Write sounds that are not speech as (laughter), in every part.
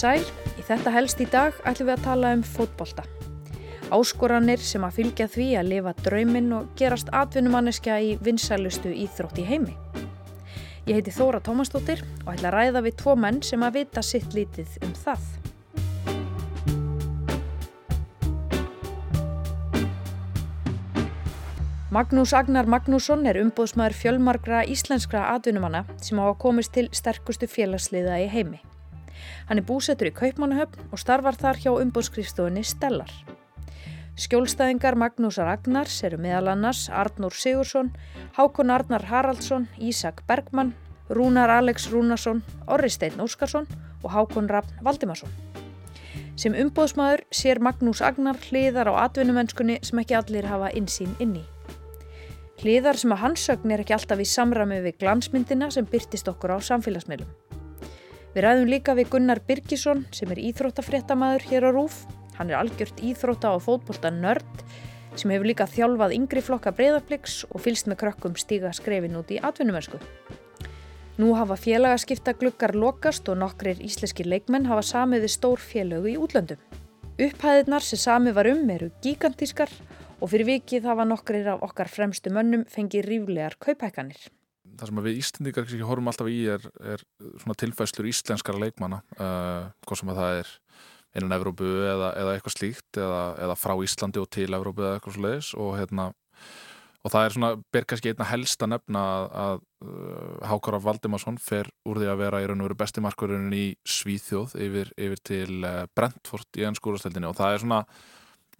Sæl, í þetta helst í dag ætlum við að tala um fótbolta. Áskoranir sem að fylgja því að lifa drauminn og gerast atvinnumanniska í vinsælustu íþrótt í heimi. Ég heiti Þóra Tómastóttir og ætla að ræða við tvo menn sem að vita sitt lítið um það. Magnús Agnar Magnússon er umbóðsmaður fjölmargra íslenskra atvinnumanna sem hafa komist til sterkustu félagsliða í heimi. Hann er búsettur í Kaupmannahöfn og starfar þar hjá umbóðskrifstofunni Stellar. Skjólstæðingar Magnúsar Agnars eru meðal annars Arnur Sigursson, Hákon Arnar Haraldsson, Ísak Bergmann, Rúnar Alex Rúnarsson, Orri Steinn Óskarsson og Hákon Rafn Valdimarsson. Sem umbóðsmaður sér Magnús Agnar hliðar á atvinnumennskunni sem ekki allir hafa insýn inni. Hliðar sem að hansögn er ekki alltaf í samræmi við glansmyndina sem byrtist okkur á samfélagsmiðlum. Við ræðum líka við Gunnar Birgisson sem er íþróttafréttamaður hér á Rúf. Hann er algjört íþrótta og fótbolta nörd sem hefur líka þjálfað yngri flokka breyðarfliks og fylst með krökkum stíga skrefin út í atvinnumennsku. Nú hafa félagaskipta glukkar lokast og nokkrir íslenskir leikmenn hafa samið við stór félögu í útlöndum. Upphæðirnar sem samið var um eru gigantískar og fyrir vikið hafa nokkrir af okkar fremstu mönnum fengið ríflegar kaupækanir. Það sem við Íslandikar ekki horfum alltaf í er, er svona tilfæslur íslenskara leikmanna, uh, hvað sem að það er innan Evrópu eða, eða eitthvað slíkt eða, eða frá Íslandi og til Evrópu eða eitthvað slúðis og hérna og það er svona, ber kannski einna helst að nefna að, að uh, Hákara Valdimarsson fer úr því að vera í raun og veru bestimarkurinn í Svíþjóð yfir, yfir til uh, Brentford í ennskúrastöldinni og það er svona,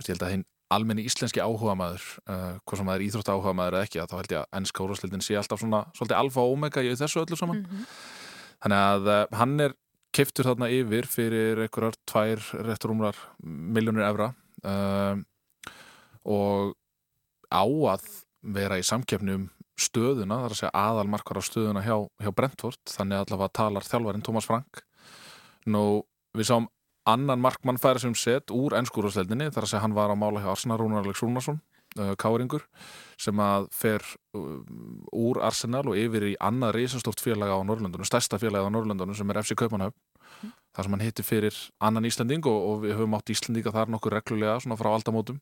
ég held að hinn almenni íslenski áhuga maður uh, hvað sem maður er íþrótt áhuga maður eða ekki þá held ég að ennska úrvarsleitin sé alltaf svona svolítið alfa og omega í þessu öllu saman mm -hmm. þannig að uh, hann er keftur þarna yfir fyrir einhverjar tvær rétturumrar miljónir evra uh, og á að vera í samkefnum stöðuna, þar að segja aðalmarkar á stöðuna hjá, hjá Brentford þannig að allavega talar þjálfarinn Tómas Frank nú við sáum annan markmann færi sem sett úr ennskúrúsleildinni þar að segja hann var á mála hjá Arsenal Rúnar Alex Rúnarsson, uh, káringur sem að fer uh, úr Arsenal og yfir í annað reysastórt félag á Norrlöndunum, stærsta félag á Norrlöndunum sem er FC Kaupanhöfn mm. þar sem hann hitti fyrir annan Íslanding og, og við höfum átt Íslandinga þar nokkur reglulega svona frá aldamótum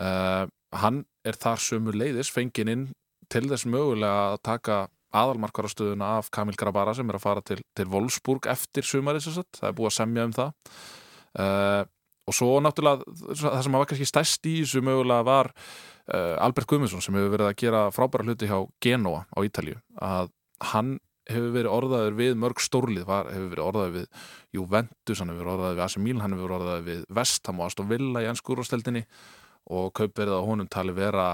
uh, hann er þar sömu leiðis fenginn inn til þess mögulega að taka aðalmarkarastöðuna af Kamil Grabara sem er að fara til, til Wolfsburg eftir sumarið það er búið að semja um það. Uh, og svo náttúrulega það sem var kannski stærst í þessu mögulega var uh, Albert Gumminsson sem hefur verið að gera frábæra hluti hjá Genoa á Ítalju að hann hefur verið orðaður við mörg stórlið, var, hefur verið orðaður við Juventus, hann hefur verið orðaður við AC Milan hann hefur verið orðaður við Vestham og Aston Villa í ennskúrústeldinni og kaupverið á honum tali vera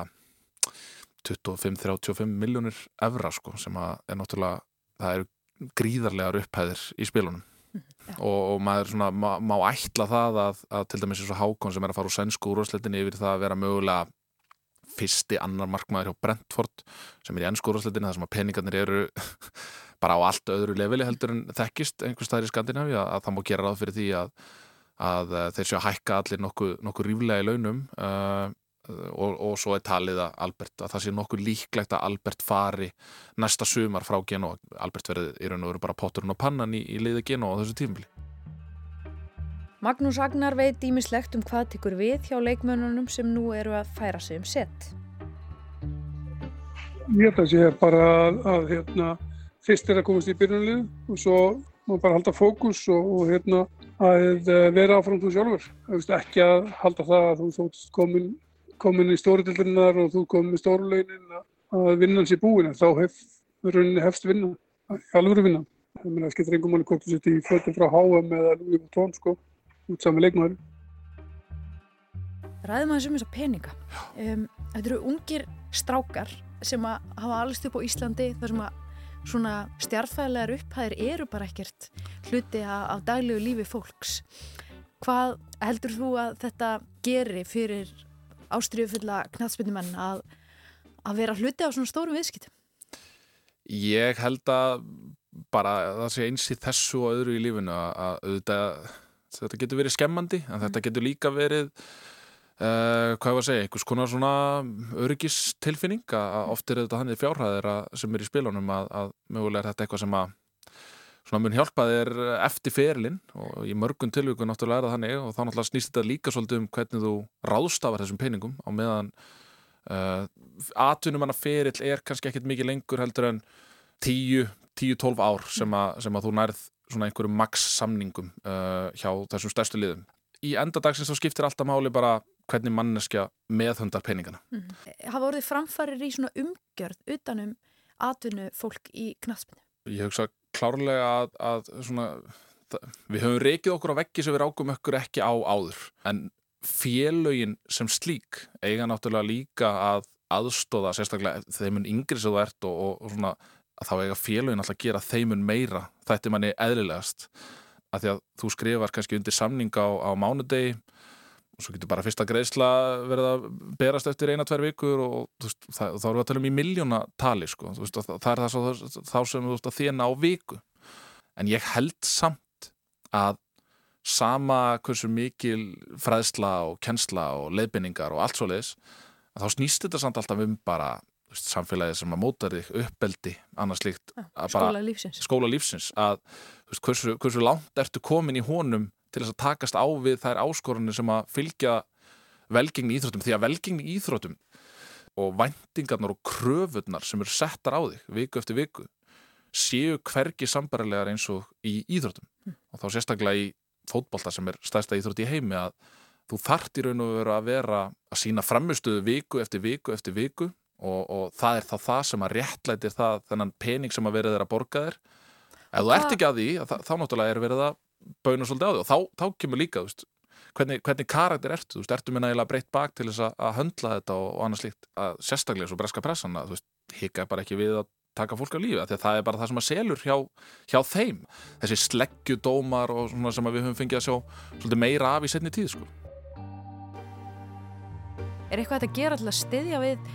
25-35 miljónir evra sko sem er náttúrulega það eru gríðarlegar upphæðir í spilunum. Mm, og, og maður svona, má, má ætla það að, að til dæmis eins og Hákon sem er að fara úr sænsku úrvarsleitinni yfir það að vera mögulega fyrsti annar markmaður hjá Brentford sem er í ennsku úrvarsleitinni þar sem að peningarnir eru (laughs) bara á allt öðru leveli heldur en þekkist einhvers staðir í Skandinavi að, að það má gera ráð fyrir því að, að þeir séu að hækka allir nokkuð nokku ríflega í launum. Uh, og, og svo er talið að Albert að það sé nokkuð líklegt að Albert fari næsta sumar frá Genoa Albert verði í raun og veru bara potturinn og pannan í, í liði Genoa á þessu tímfili Magnús Agnar veit ímislegt um hvað tekur við hjá leikmönunum sem nú eru að færa sig um sett Ég held að sé bara að, að hérna, fyrst er að komast í byrjunlið og svo má bara halda fókus og, og hérna, að vera áfram þú sjálfur. Ekki að halda það að þú þótt komin komin í stóruðildurinnar og þú komin í stórulaunin að vinnan sé búin þá hef, hefst vinna, alveg vinna. Það meina, skemmt reyngum manni hvort þú sett í fötum frá HM eða Lúi Tón sko, út saman leikmaður. Ræðum aðeins um þessa peninga. Um, þetta eru ungir strákar sem að hafa allist upp á Íslandi þar sem að svona stjartfæðilegar upphæðir eru bara ekkert hluti af daglegu lífi fólks. Hvað heldur þú að þetta geri fyrir ástriðufulla knallspinnumenn að, að vera hluti á svona stórum viðskiptum? Ég held að bara það sé eins í þessu og öðru í lífinu að auðvitað, þetta getur verið skemmandi en þetta getur líka verið uh, hvað var að segja, einhvers konar svona öryggistilfinning að oft er þetta hann í fjárhæðir sem er í spilunum að, að mögulega er þetta eitthvað sem að svona mun hjálpa þér eftir ferlinn og í mörgun tilvíku náttúrulega er það þannig og þá náttúrulega snýst þetta líka svolítið um hvernig þú ráðstafar þessum peningum á meðan uh, atvinnum hana ferill er kannski ekkit mikið lengur heldur en 10-12 ár sem, a, sem að þú nærð svona einhverjum max samningum uh, hjá þessum stærstu liðum. Í endadagsins þá skiptir alltaf máli bara hvernig manneskja meðhundar peningana. Mm -hmm. Hafa orðið framfærir í svona umgjörð utanum atvinnu fólk í knastbyndu? Ég hugsa klárlega að, að svona, við höfum reykið okkur á veggi sem við rákum okkur ekki á áður. En félögin sem slík eiga náttúrulega líka að aðstóða sérstaklega þeimun yngri sem þú ert og, og, og svona að þá eiga félögin alltaf að gera þeimun meira. Þetta er manni eðlilegast. Að því að þú skrifar kannski undir samning á, á mánudegi og svo getur bara fyrsta greiðsla verið að berast eftir eina-tver vikur og veist, það, þá erum við að tala um í miljónatali sko. veist, það er það svo, þá sem að þérna á viku en ég held samt að sama hversu mikil fræðsla og kennsla og leiðbynningar og allt svo leiðis þá snýst þetta samt alltaf um bara veist, samfélagið sem að móta þig uppbeldi annars líkt skóla lífsins, skóla lífsins að hversu, hversu langt ertu komin í honum til þess að takast á við þær áskorunni sem að fylgja velgengni íþróttum. Því að velgengni íþróttum og vendingarnar og kröfunnar sem eru settar á þig viku eftir viku séu hvergi sambarilegar eins og í íþróttum. Mm. og þá sérstaklega í fótbolta sem er stærsta íþrótt í heimi að þú þart í raun og veru að vera að sína framistuðu viku eftir viku eftir viku og, og það er þá það sem að réttlætir það þennan pening sem að verið er að borga þér. Ef þú ert ekki að því, að þá náttúrulega er verið að bauna svolítið á því og þá, þá kemur líka veist, hvernig, hvernig karakter ertu þú veist, ertu minna eiginlega breytt bak til þess að, að höndla þetta og, og annars líkt að sérstaklega svo breska pressan að þú veist, hika bara ekki við að taka fólk á lífi, því að það er bara það sem að selur hjá, hjá þeim, þessi sleggjudómar og svona sem við höfum fengið að sjá svolítið meira af í setni tíð sko. Er eitthvað að gera alltaf stiðja við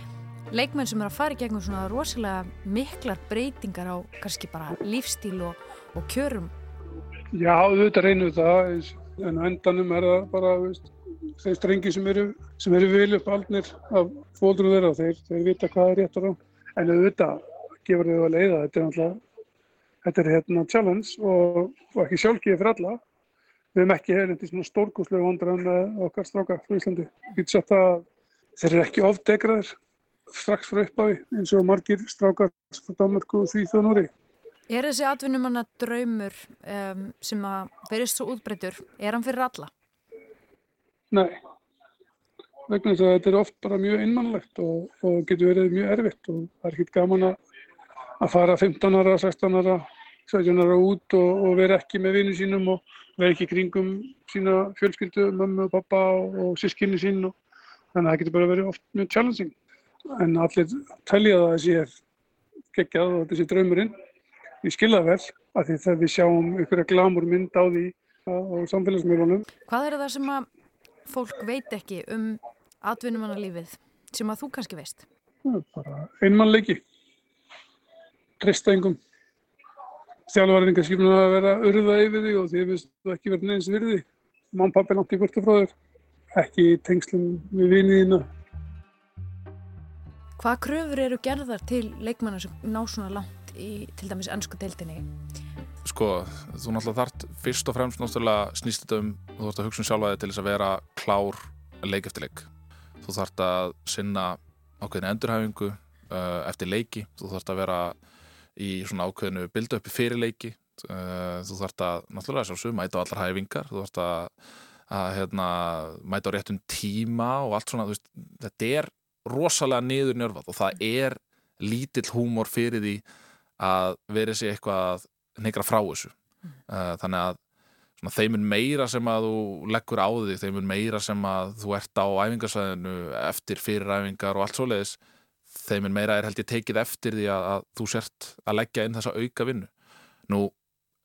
leikmenn sem er að fara í gegnum svona rosalega miklar breytingar á kannski bara lífstíl og, og kjörum Já, auðvitað reynum við það, en á endanum er það bara veist, þeir strengi sem eru, sem eru vilju upp aldnir af fólkdunum þeirra, þeir, þeir vita hvað er rétt og rám. En auðvitað gefur þau að leiða, þetta er náttúrulega, þetta er hérna challenge og, og ekki sjálfgefið fyrir alla. Við hefum ekki hefðið svona stórkúslega vandrar með okkar strákar frá Íslandi. Þeir eru ekki ofdegraðir strax frá upphafi eins og margir strákar frá Danmarku og Þvíþjóð Núri. Er þessi atvinnumanna draumur um, sem að verist svo útbreytur, er hann fyrir alla? Nei, vegna þess að þetta er oft bara mjög innmannlegt og, og getur verið mjög erfitt og það er ekkert gaman að fara 15 ára, 16 ára, 17 ára út og, og vera ekki með vinnu sínum og vera ekki kringum sína fjölskyldu, mamma og pappa og, og sískinni sín og þannig að það getur bara verið oft mjög challenging. En allir telja það að þessi er geggjað og þessi draumurinn ég skilða vel að því þegar við sjáum einhverja glamur mynd á því á samfélagsmiðlunum. Hvað er það sem að fólk veit ekki um atvinnumannalífið sem að þú kannski veist? Það er bara einmannleiki, treysta engum. Þjálfvarðin kannski búin að vera urða yfir því og því finnst þú ekki verið neins virði. Mám pappi langt í burtu frá þér, ekki í tengslum við viniðina. Hvað kröfur eru gerðar til leikmannar sem ná svona langt? Í til dæmis ennsku deildinni? Sko, þú náttúrulega þart fyrst og fremst náttúrulega snýst þetta um þú þarfst að hugsa um sjálfaði til þess að vera klár leik eftir leik. Þú þarfst að sinna ákveðinu endurhæfingu uh, eftir leiki. Þú þarfst að vera í svona ákveðinu bildu uppi fyrir leiki. Uh, þú þarfst að náttúrulega sjálfsög mæta á allar hæfingar. Þú þarfst að, að hérna, mæta á réttum tíma og allt svona. Veist, þetta er rosalega niður njörfað og það er lítill húmor fyrir því að verið sér eitthvað að negra frá þessu mm. uh, þannig að svona, þeimun meira sem að þú leggur á þig, þeimun meira sem að þú ert á æfingarsæðinu eftir fyriræfingar og allt svo leiðis þeimun meira er held ég tekið eftir því að, að þú sért að leggja inn þessa auka vinnu nú,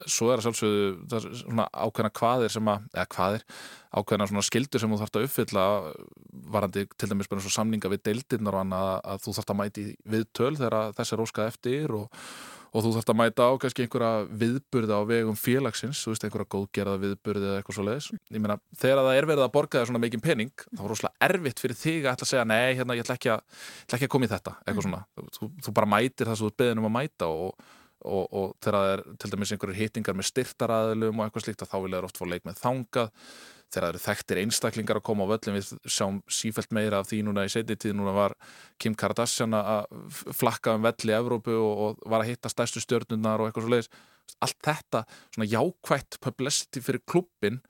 svo er það sjálfsögðu svona ákveðna hvaðir sem að, eða hvaðir ákveðna svona skildur sem þú þarfst að uppfylla varandi til dæmis bara svona samninga við deildirnar og annað að þú þarfst að mæti við töl þegar þess er óskað eftir og, og þú þarfst að mæta á kannski einhverja viðburða á vegum félagsins, þú veist, einhverja góðgerða viðburði eða eitthvað svo leiðis. Ég meina, þegar það er verið að borga þér svona mikið pening, þá er rosalega erfitt fyrir þig að ætla að segja, nei, hérna, ég ætla ekki að, ætla ekki að koma í þetta, eitthvað mm. svona. Þú, þú bara mætir það sem þú beðin um að mæta og og, og þegar það er til dæmis einhverjir hittingar með styrtaræðilum og eitthvað slíkt þá vilja það oft fá leik með þangað. Þegar það eru þekktir einstaklingar að koma á völlin við sjáum sífælt meira af því núna í setni tíð. Núna var Kim Kardashian að flakka um vell í Evrópu og, og var að hitta stærstu stjórnunar og eitthvað svo leiðis allt þetta svona jákvætt publicity fyrir klubbin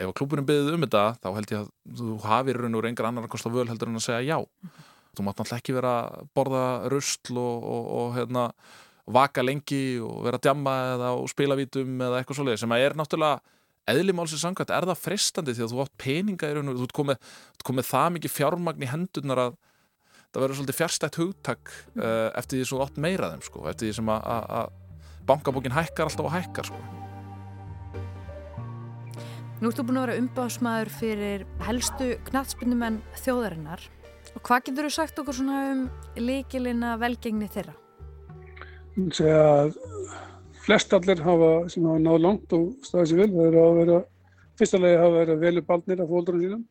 ef klubbinum byggðið um þetta þá held ég að þú hafið raun og reyngar annar að kosta völ heldur en að segja já. Þú mátt náttúrulega ekki vera að borða rustl og, og, og hérna vaka lengi og vera að djamma eða spila vítum eða eitthvað svolítið sem að er náttúrulega eðlimálsins sangvært er það frestandi því að þú átt peninga í raun og þú ert komið, komið það mikið fjármagn í hendurnar að það verður svolítið fjárstætt hugtak uh, eftir því sem þú átt meiraðum sko, eftir því sem að, að bankabókin hækkar alltaf og hækkar sko. Nú ertu búin að vera umbásmaður fyrir helstu knatsbyndumenn þjóðarinnar og hvað getur þú sagt okkur svona um líkilina velgengni þeirra? Að flest allir hafa, sem hafa náð langt og staðið sér vel, það er að vera fyrsta lagi hafa verið velu baldnir af fólkdórum sínum,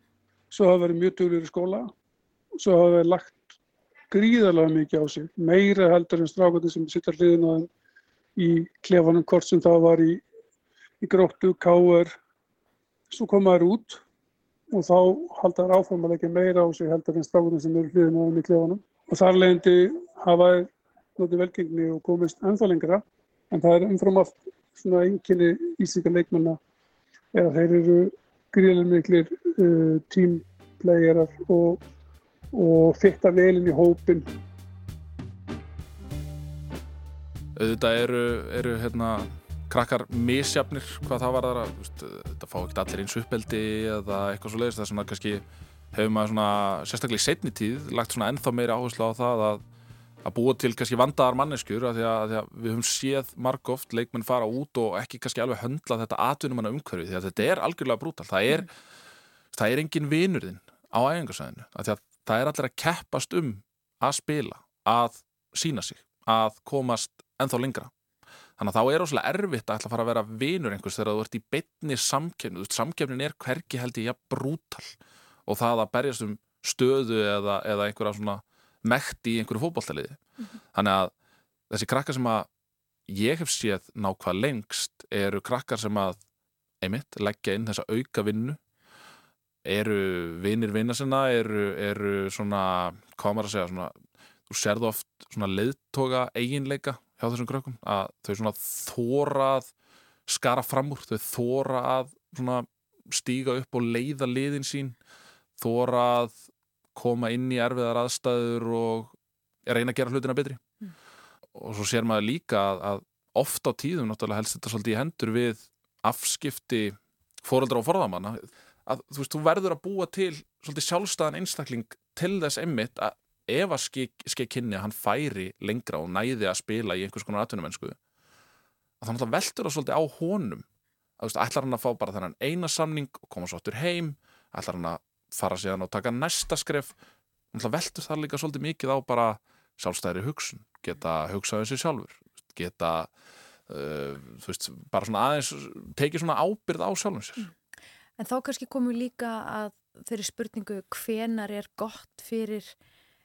svo hafa verið mjög tuglur í skóla, svo hafa verið lagt gríðarlega mikið á sig, meira heldur en strákvæði sem sittar hliðin á þeim í klefanum kort sem það var í, í gróttu, káer, svo komaður út og þá halda þær áfram að leggja meira á sig heldur en strákvæði sem eru hliðin á þeim í klefanum. Og þar leðandi hafa notið velgengni og komist ennþá lengra en það er umfram allt svona enginni ísíka leikmanna er að þeir eru gríðilega miklir uh, tímplegerar og, og fitta velin í hópin Þetta eru, eru hérna krakkar misjafnir hvað það var þar að þetta fá ekki allir eins uppeldi eða eitthvað svo leiðist það er svona kannski hefur maður svona sérstaklega í setni tíð lagt svona ennþá meiri áherslu á það að að búa til kannski vandaðar manneskjur að því að, að því að við höfum séð margóft leikmenn fara út og ekki kannski alveg höndla þetta atvinnum manna umhverfi því að þetta er algjörlega brútal það er, mm. það er engin vinurðinn á æfingarsæðinu að að það er allir að keppast um að spila að sína sig að komast enþá lengra þannig að þá er óslega erfitt að ætla að fara að vera vinur einhvers þegar þú ert í betni samkefni samkefnin er hverki held ég ja, brútal og það að berjast um stöðu eða, eða einhverja svona mekt í einhverju fókbóltaliði mm -hmm. þannig að þessi krakkar sem að ég hef séð nákvæð lengst eru krakkar sem að einmitt leggja inn þessa auka vinnu eru vinnir vinna sinna eru, eru svona hvað maður að segja svona, þú serðu oft svona leiðtoga eiginleika hjá þessum krökkum að þau svona þórað skara fram úr, þau þórað svona stíga upp og leiða liðin sín þórað koma inn í erfiðar aðstæður og reyna að gera hlutina betri. Mm. og svo sér maður líka að, að ofta á tíðum náttúrulega helst þetta svolítið í hendur við afskipti fóreldra og forðamanna. Að þú veist, þú verður að búa til svolítið sjálfstæðan einstakling til þess emmitt að ef að skei kynni að hann færi lengra og næði að spila í einhvers konar atvinnumennsku að þannig að veldur það svolítið á honum. Að þú veist, ætlar hann að fá bara þennan eina samning og koma svo aftur heim? Ætlar hann að fara síðan og taka næsta skref. Veldur það líka svolítið mikið á bara sjálfstæðri hugsun geta hugsaðið sér sjálfur geta uh, veist, bara svona aðeins tekið svona ábyrð á sjálfum sér. Mm. En þá kannski komum við líka að þeirri spurningu hvenar er gott fyrir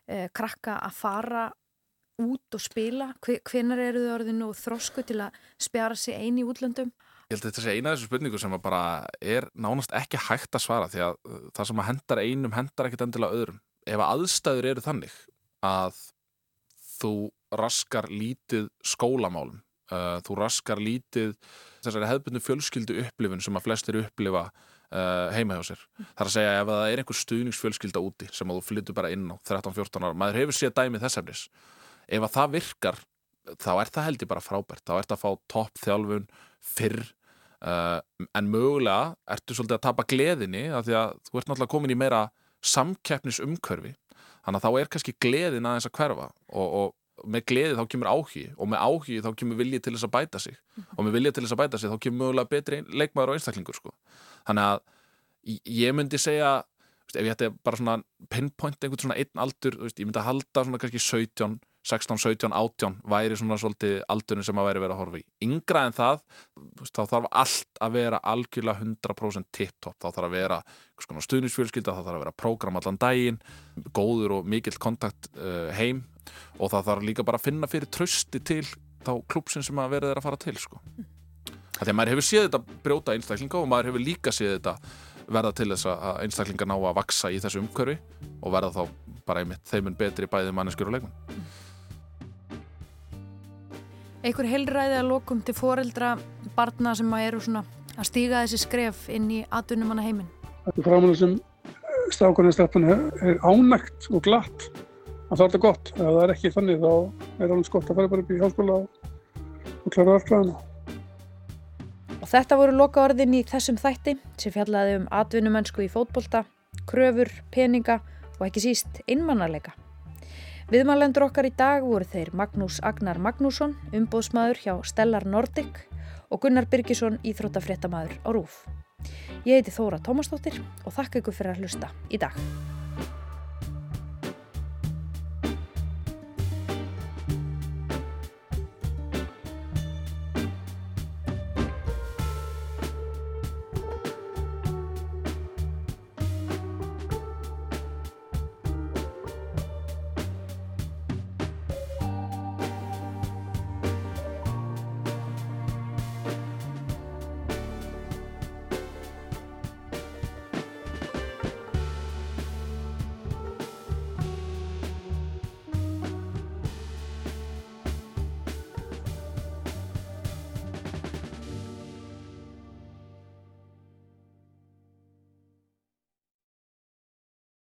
eh, krakka að fara út og spila? Hvenar eru þau orðinu og þrósku til að spjara sig eini í útlöndum Ég held að þetta sé eina af þessu spurningu sem bara er nánast ekki hægt að svara því að uh, það sem að hendar einum hendar ekkit endilega öðrum. Ef aðstæður eru þannig að þú raskar lítið skólamálum, uh, þú raskar lítið þessari hefðbundu fjölskyldu upplifun sem að flestir upplifa uh, heima hjá sér. Það er að segja ef það er einhver stuðningsfjölskylda úti sem að þú flyttur bara inn á 13-14 ára, maður hefur séð dæmið þess efnis. Ef að það virkar þá er það held ég bara frábært, þá ert að fá topp þjálfun fyrr uh, en mögulega ertu svolítið að tapa gleðinni af því að þú ert náttúrulega komin í meira samkeppnis umkörfi þannig að þá er kannski gleðin aðeins að hverfa og, og með gleði þá kemur áhugi og með áhugi þá kemur vilji til þess að bæta sig mm -hmm. og með vilji til þess að bæta sig þá kemur mögulega betri leikmaður og einstaklingur sko. þannig að ég myndi segja ef ég ætti bara svona pinpoint einhvern svona einn aldur, ég myndi að halda svona kannski 17 16, 17, 18 væri svona svolítið aldurinn sem að væri verið að horfa í. Yngra en það, þá þarf allt að vera algjörlega 100% tipptopp. Þá þarf að vera stuðnisfjölskylda, þá þarf að vera prógram allan daginn, góður og mikill kontakt uh, heim og það þarf líka bara að finna fyrir trösti til þá klúpsin sem að verið er að fara til sko. Að maður hefur séð þetta brjóta einstaklinga og maður hefur líka séð þetta verða til þess að einstaklinga ná að vaksa í þessu umhverfi og verða þá bara einmitt þeimun betri bæði manneskjur og leikmenn. Einhver heilræði að lokum til foreldra barna sem að eru svona að stíga þessi skref inn í atvinnumanna heiminn? Þetta er framanlega sem stákurinn stefnun er ánægt og glatt að það er þetta gott. Ef það er ekki þannig þá er alveg skott að fara bara upp í háskóla og, klára verklæðina. Og þetta voru loka orðin í þessum þætti sem fjallaði um atvinnumennsku í fótbolta, kröfur, peninga og ekki síst innmannarleika. Viðmælendur okkar í dag voru þeir Magnús Agnar Magnússon, umbóðsmaður hjá Stellar Nordic og Gunnar Birgisson, íþróttafréttamaður á RÚF. Ég heiti Þóra Tómasdóttir og þakka ykkur fyrir að hlusta í dag.